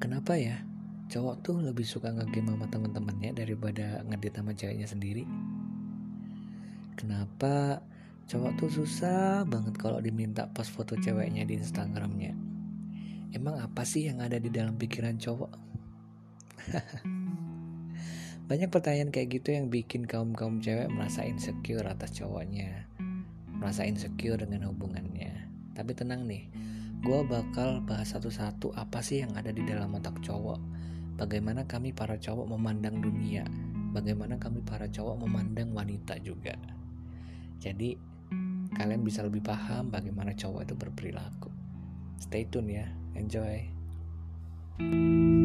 Kenapa ya cowok tuh lebih suka ngegame sama teman-temannya daripada ngedit sama ceweknya sendiri? Kenapa cowok tuh susah banget kalau diminta pas foto ceweknya di Instagramnya? Emang apa sih yang ada di dalam pikiran cowok? Banyak pertanyaan kayak gitu yang bikin kaum-kaum cewek merasa insecure atas cowoknya. Merasa insecure dengan hubungannya. Tapi tenang nih, gue bakal bahas satu-satu apa sih yang ada di dalam otak cowok. Bagaimana kami para cowok memandang dunia. Bagaimana kami para cowok memandang wanita juga. Jadi, kalian bisa lebih paham bagaimana cowok itu berperilaku. Stay tune ya, enjoy. thank you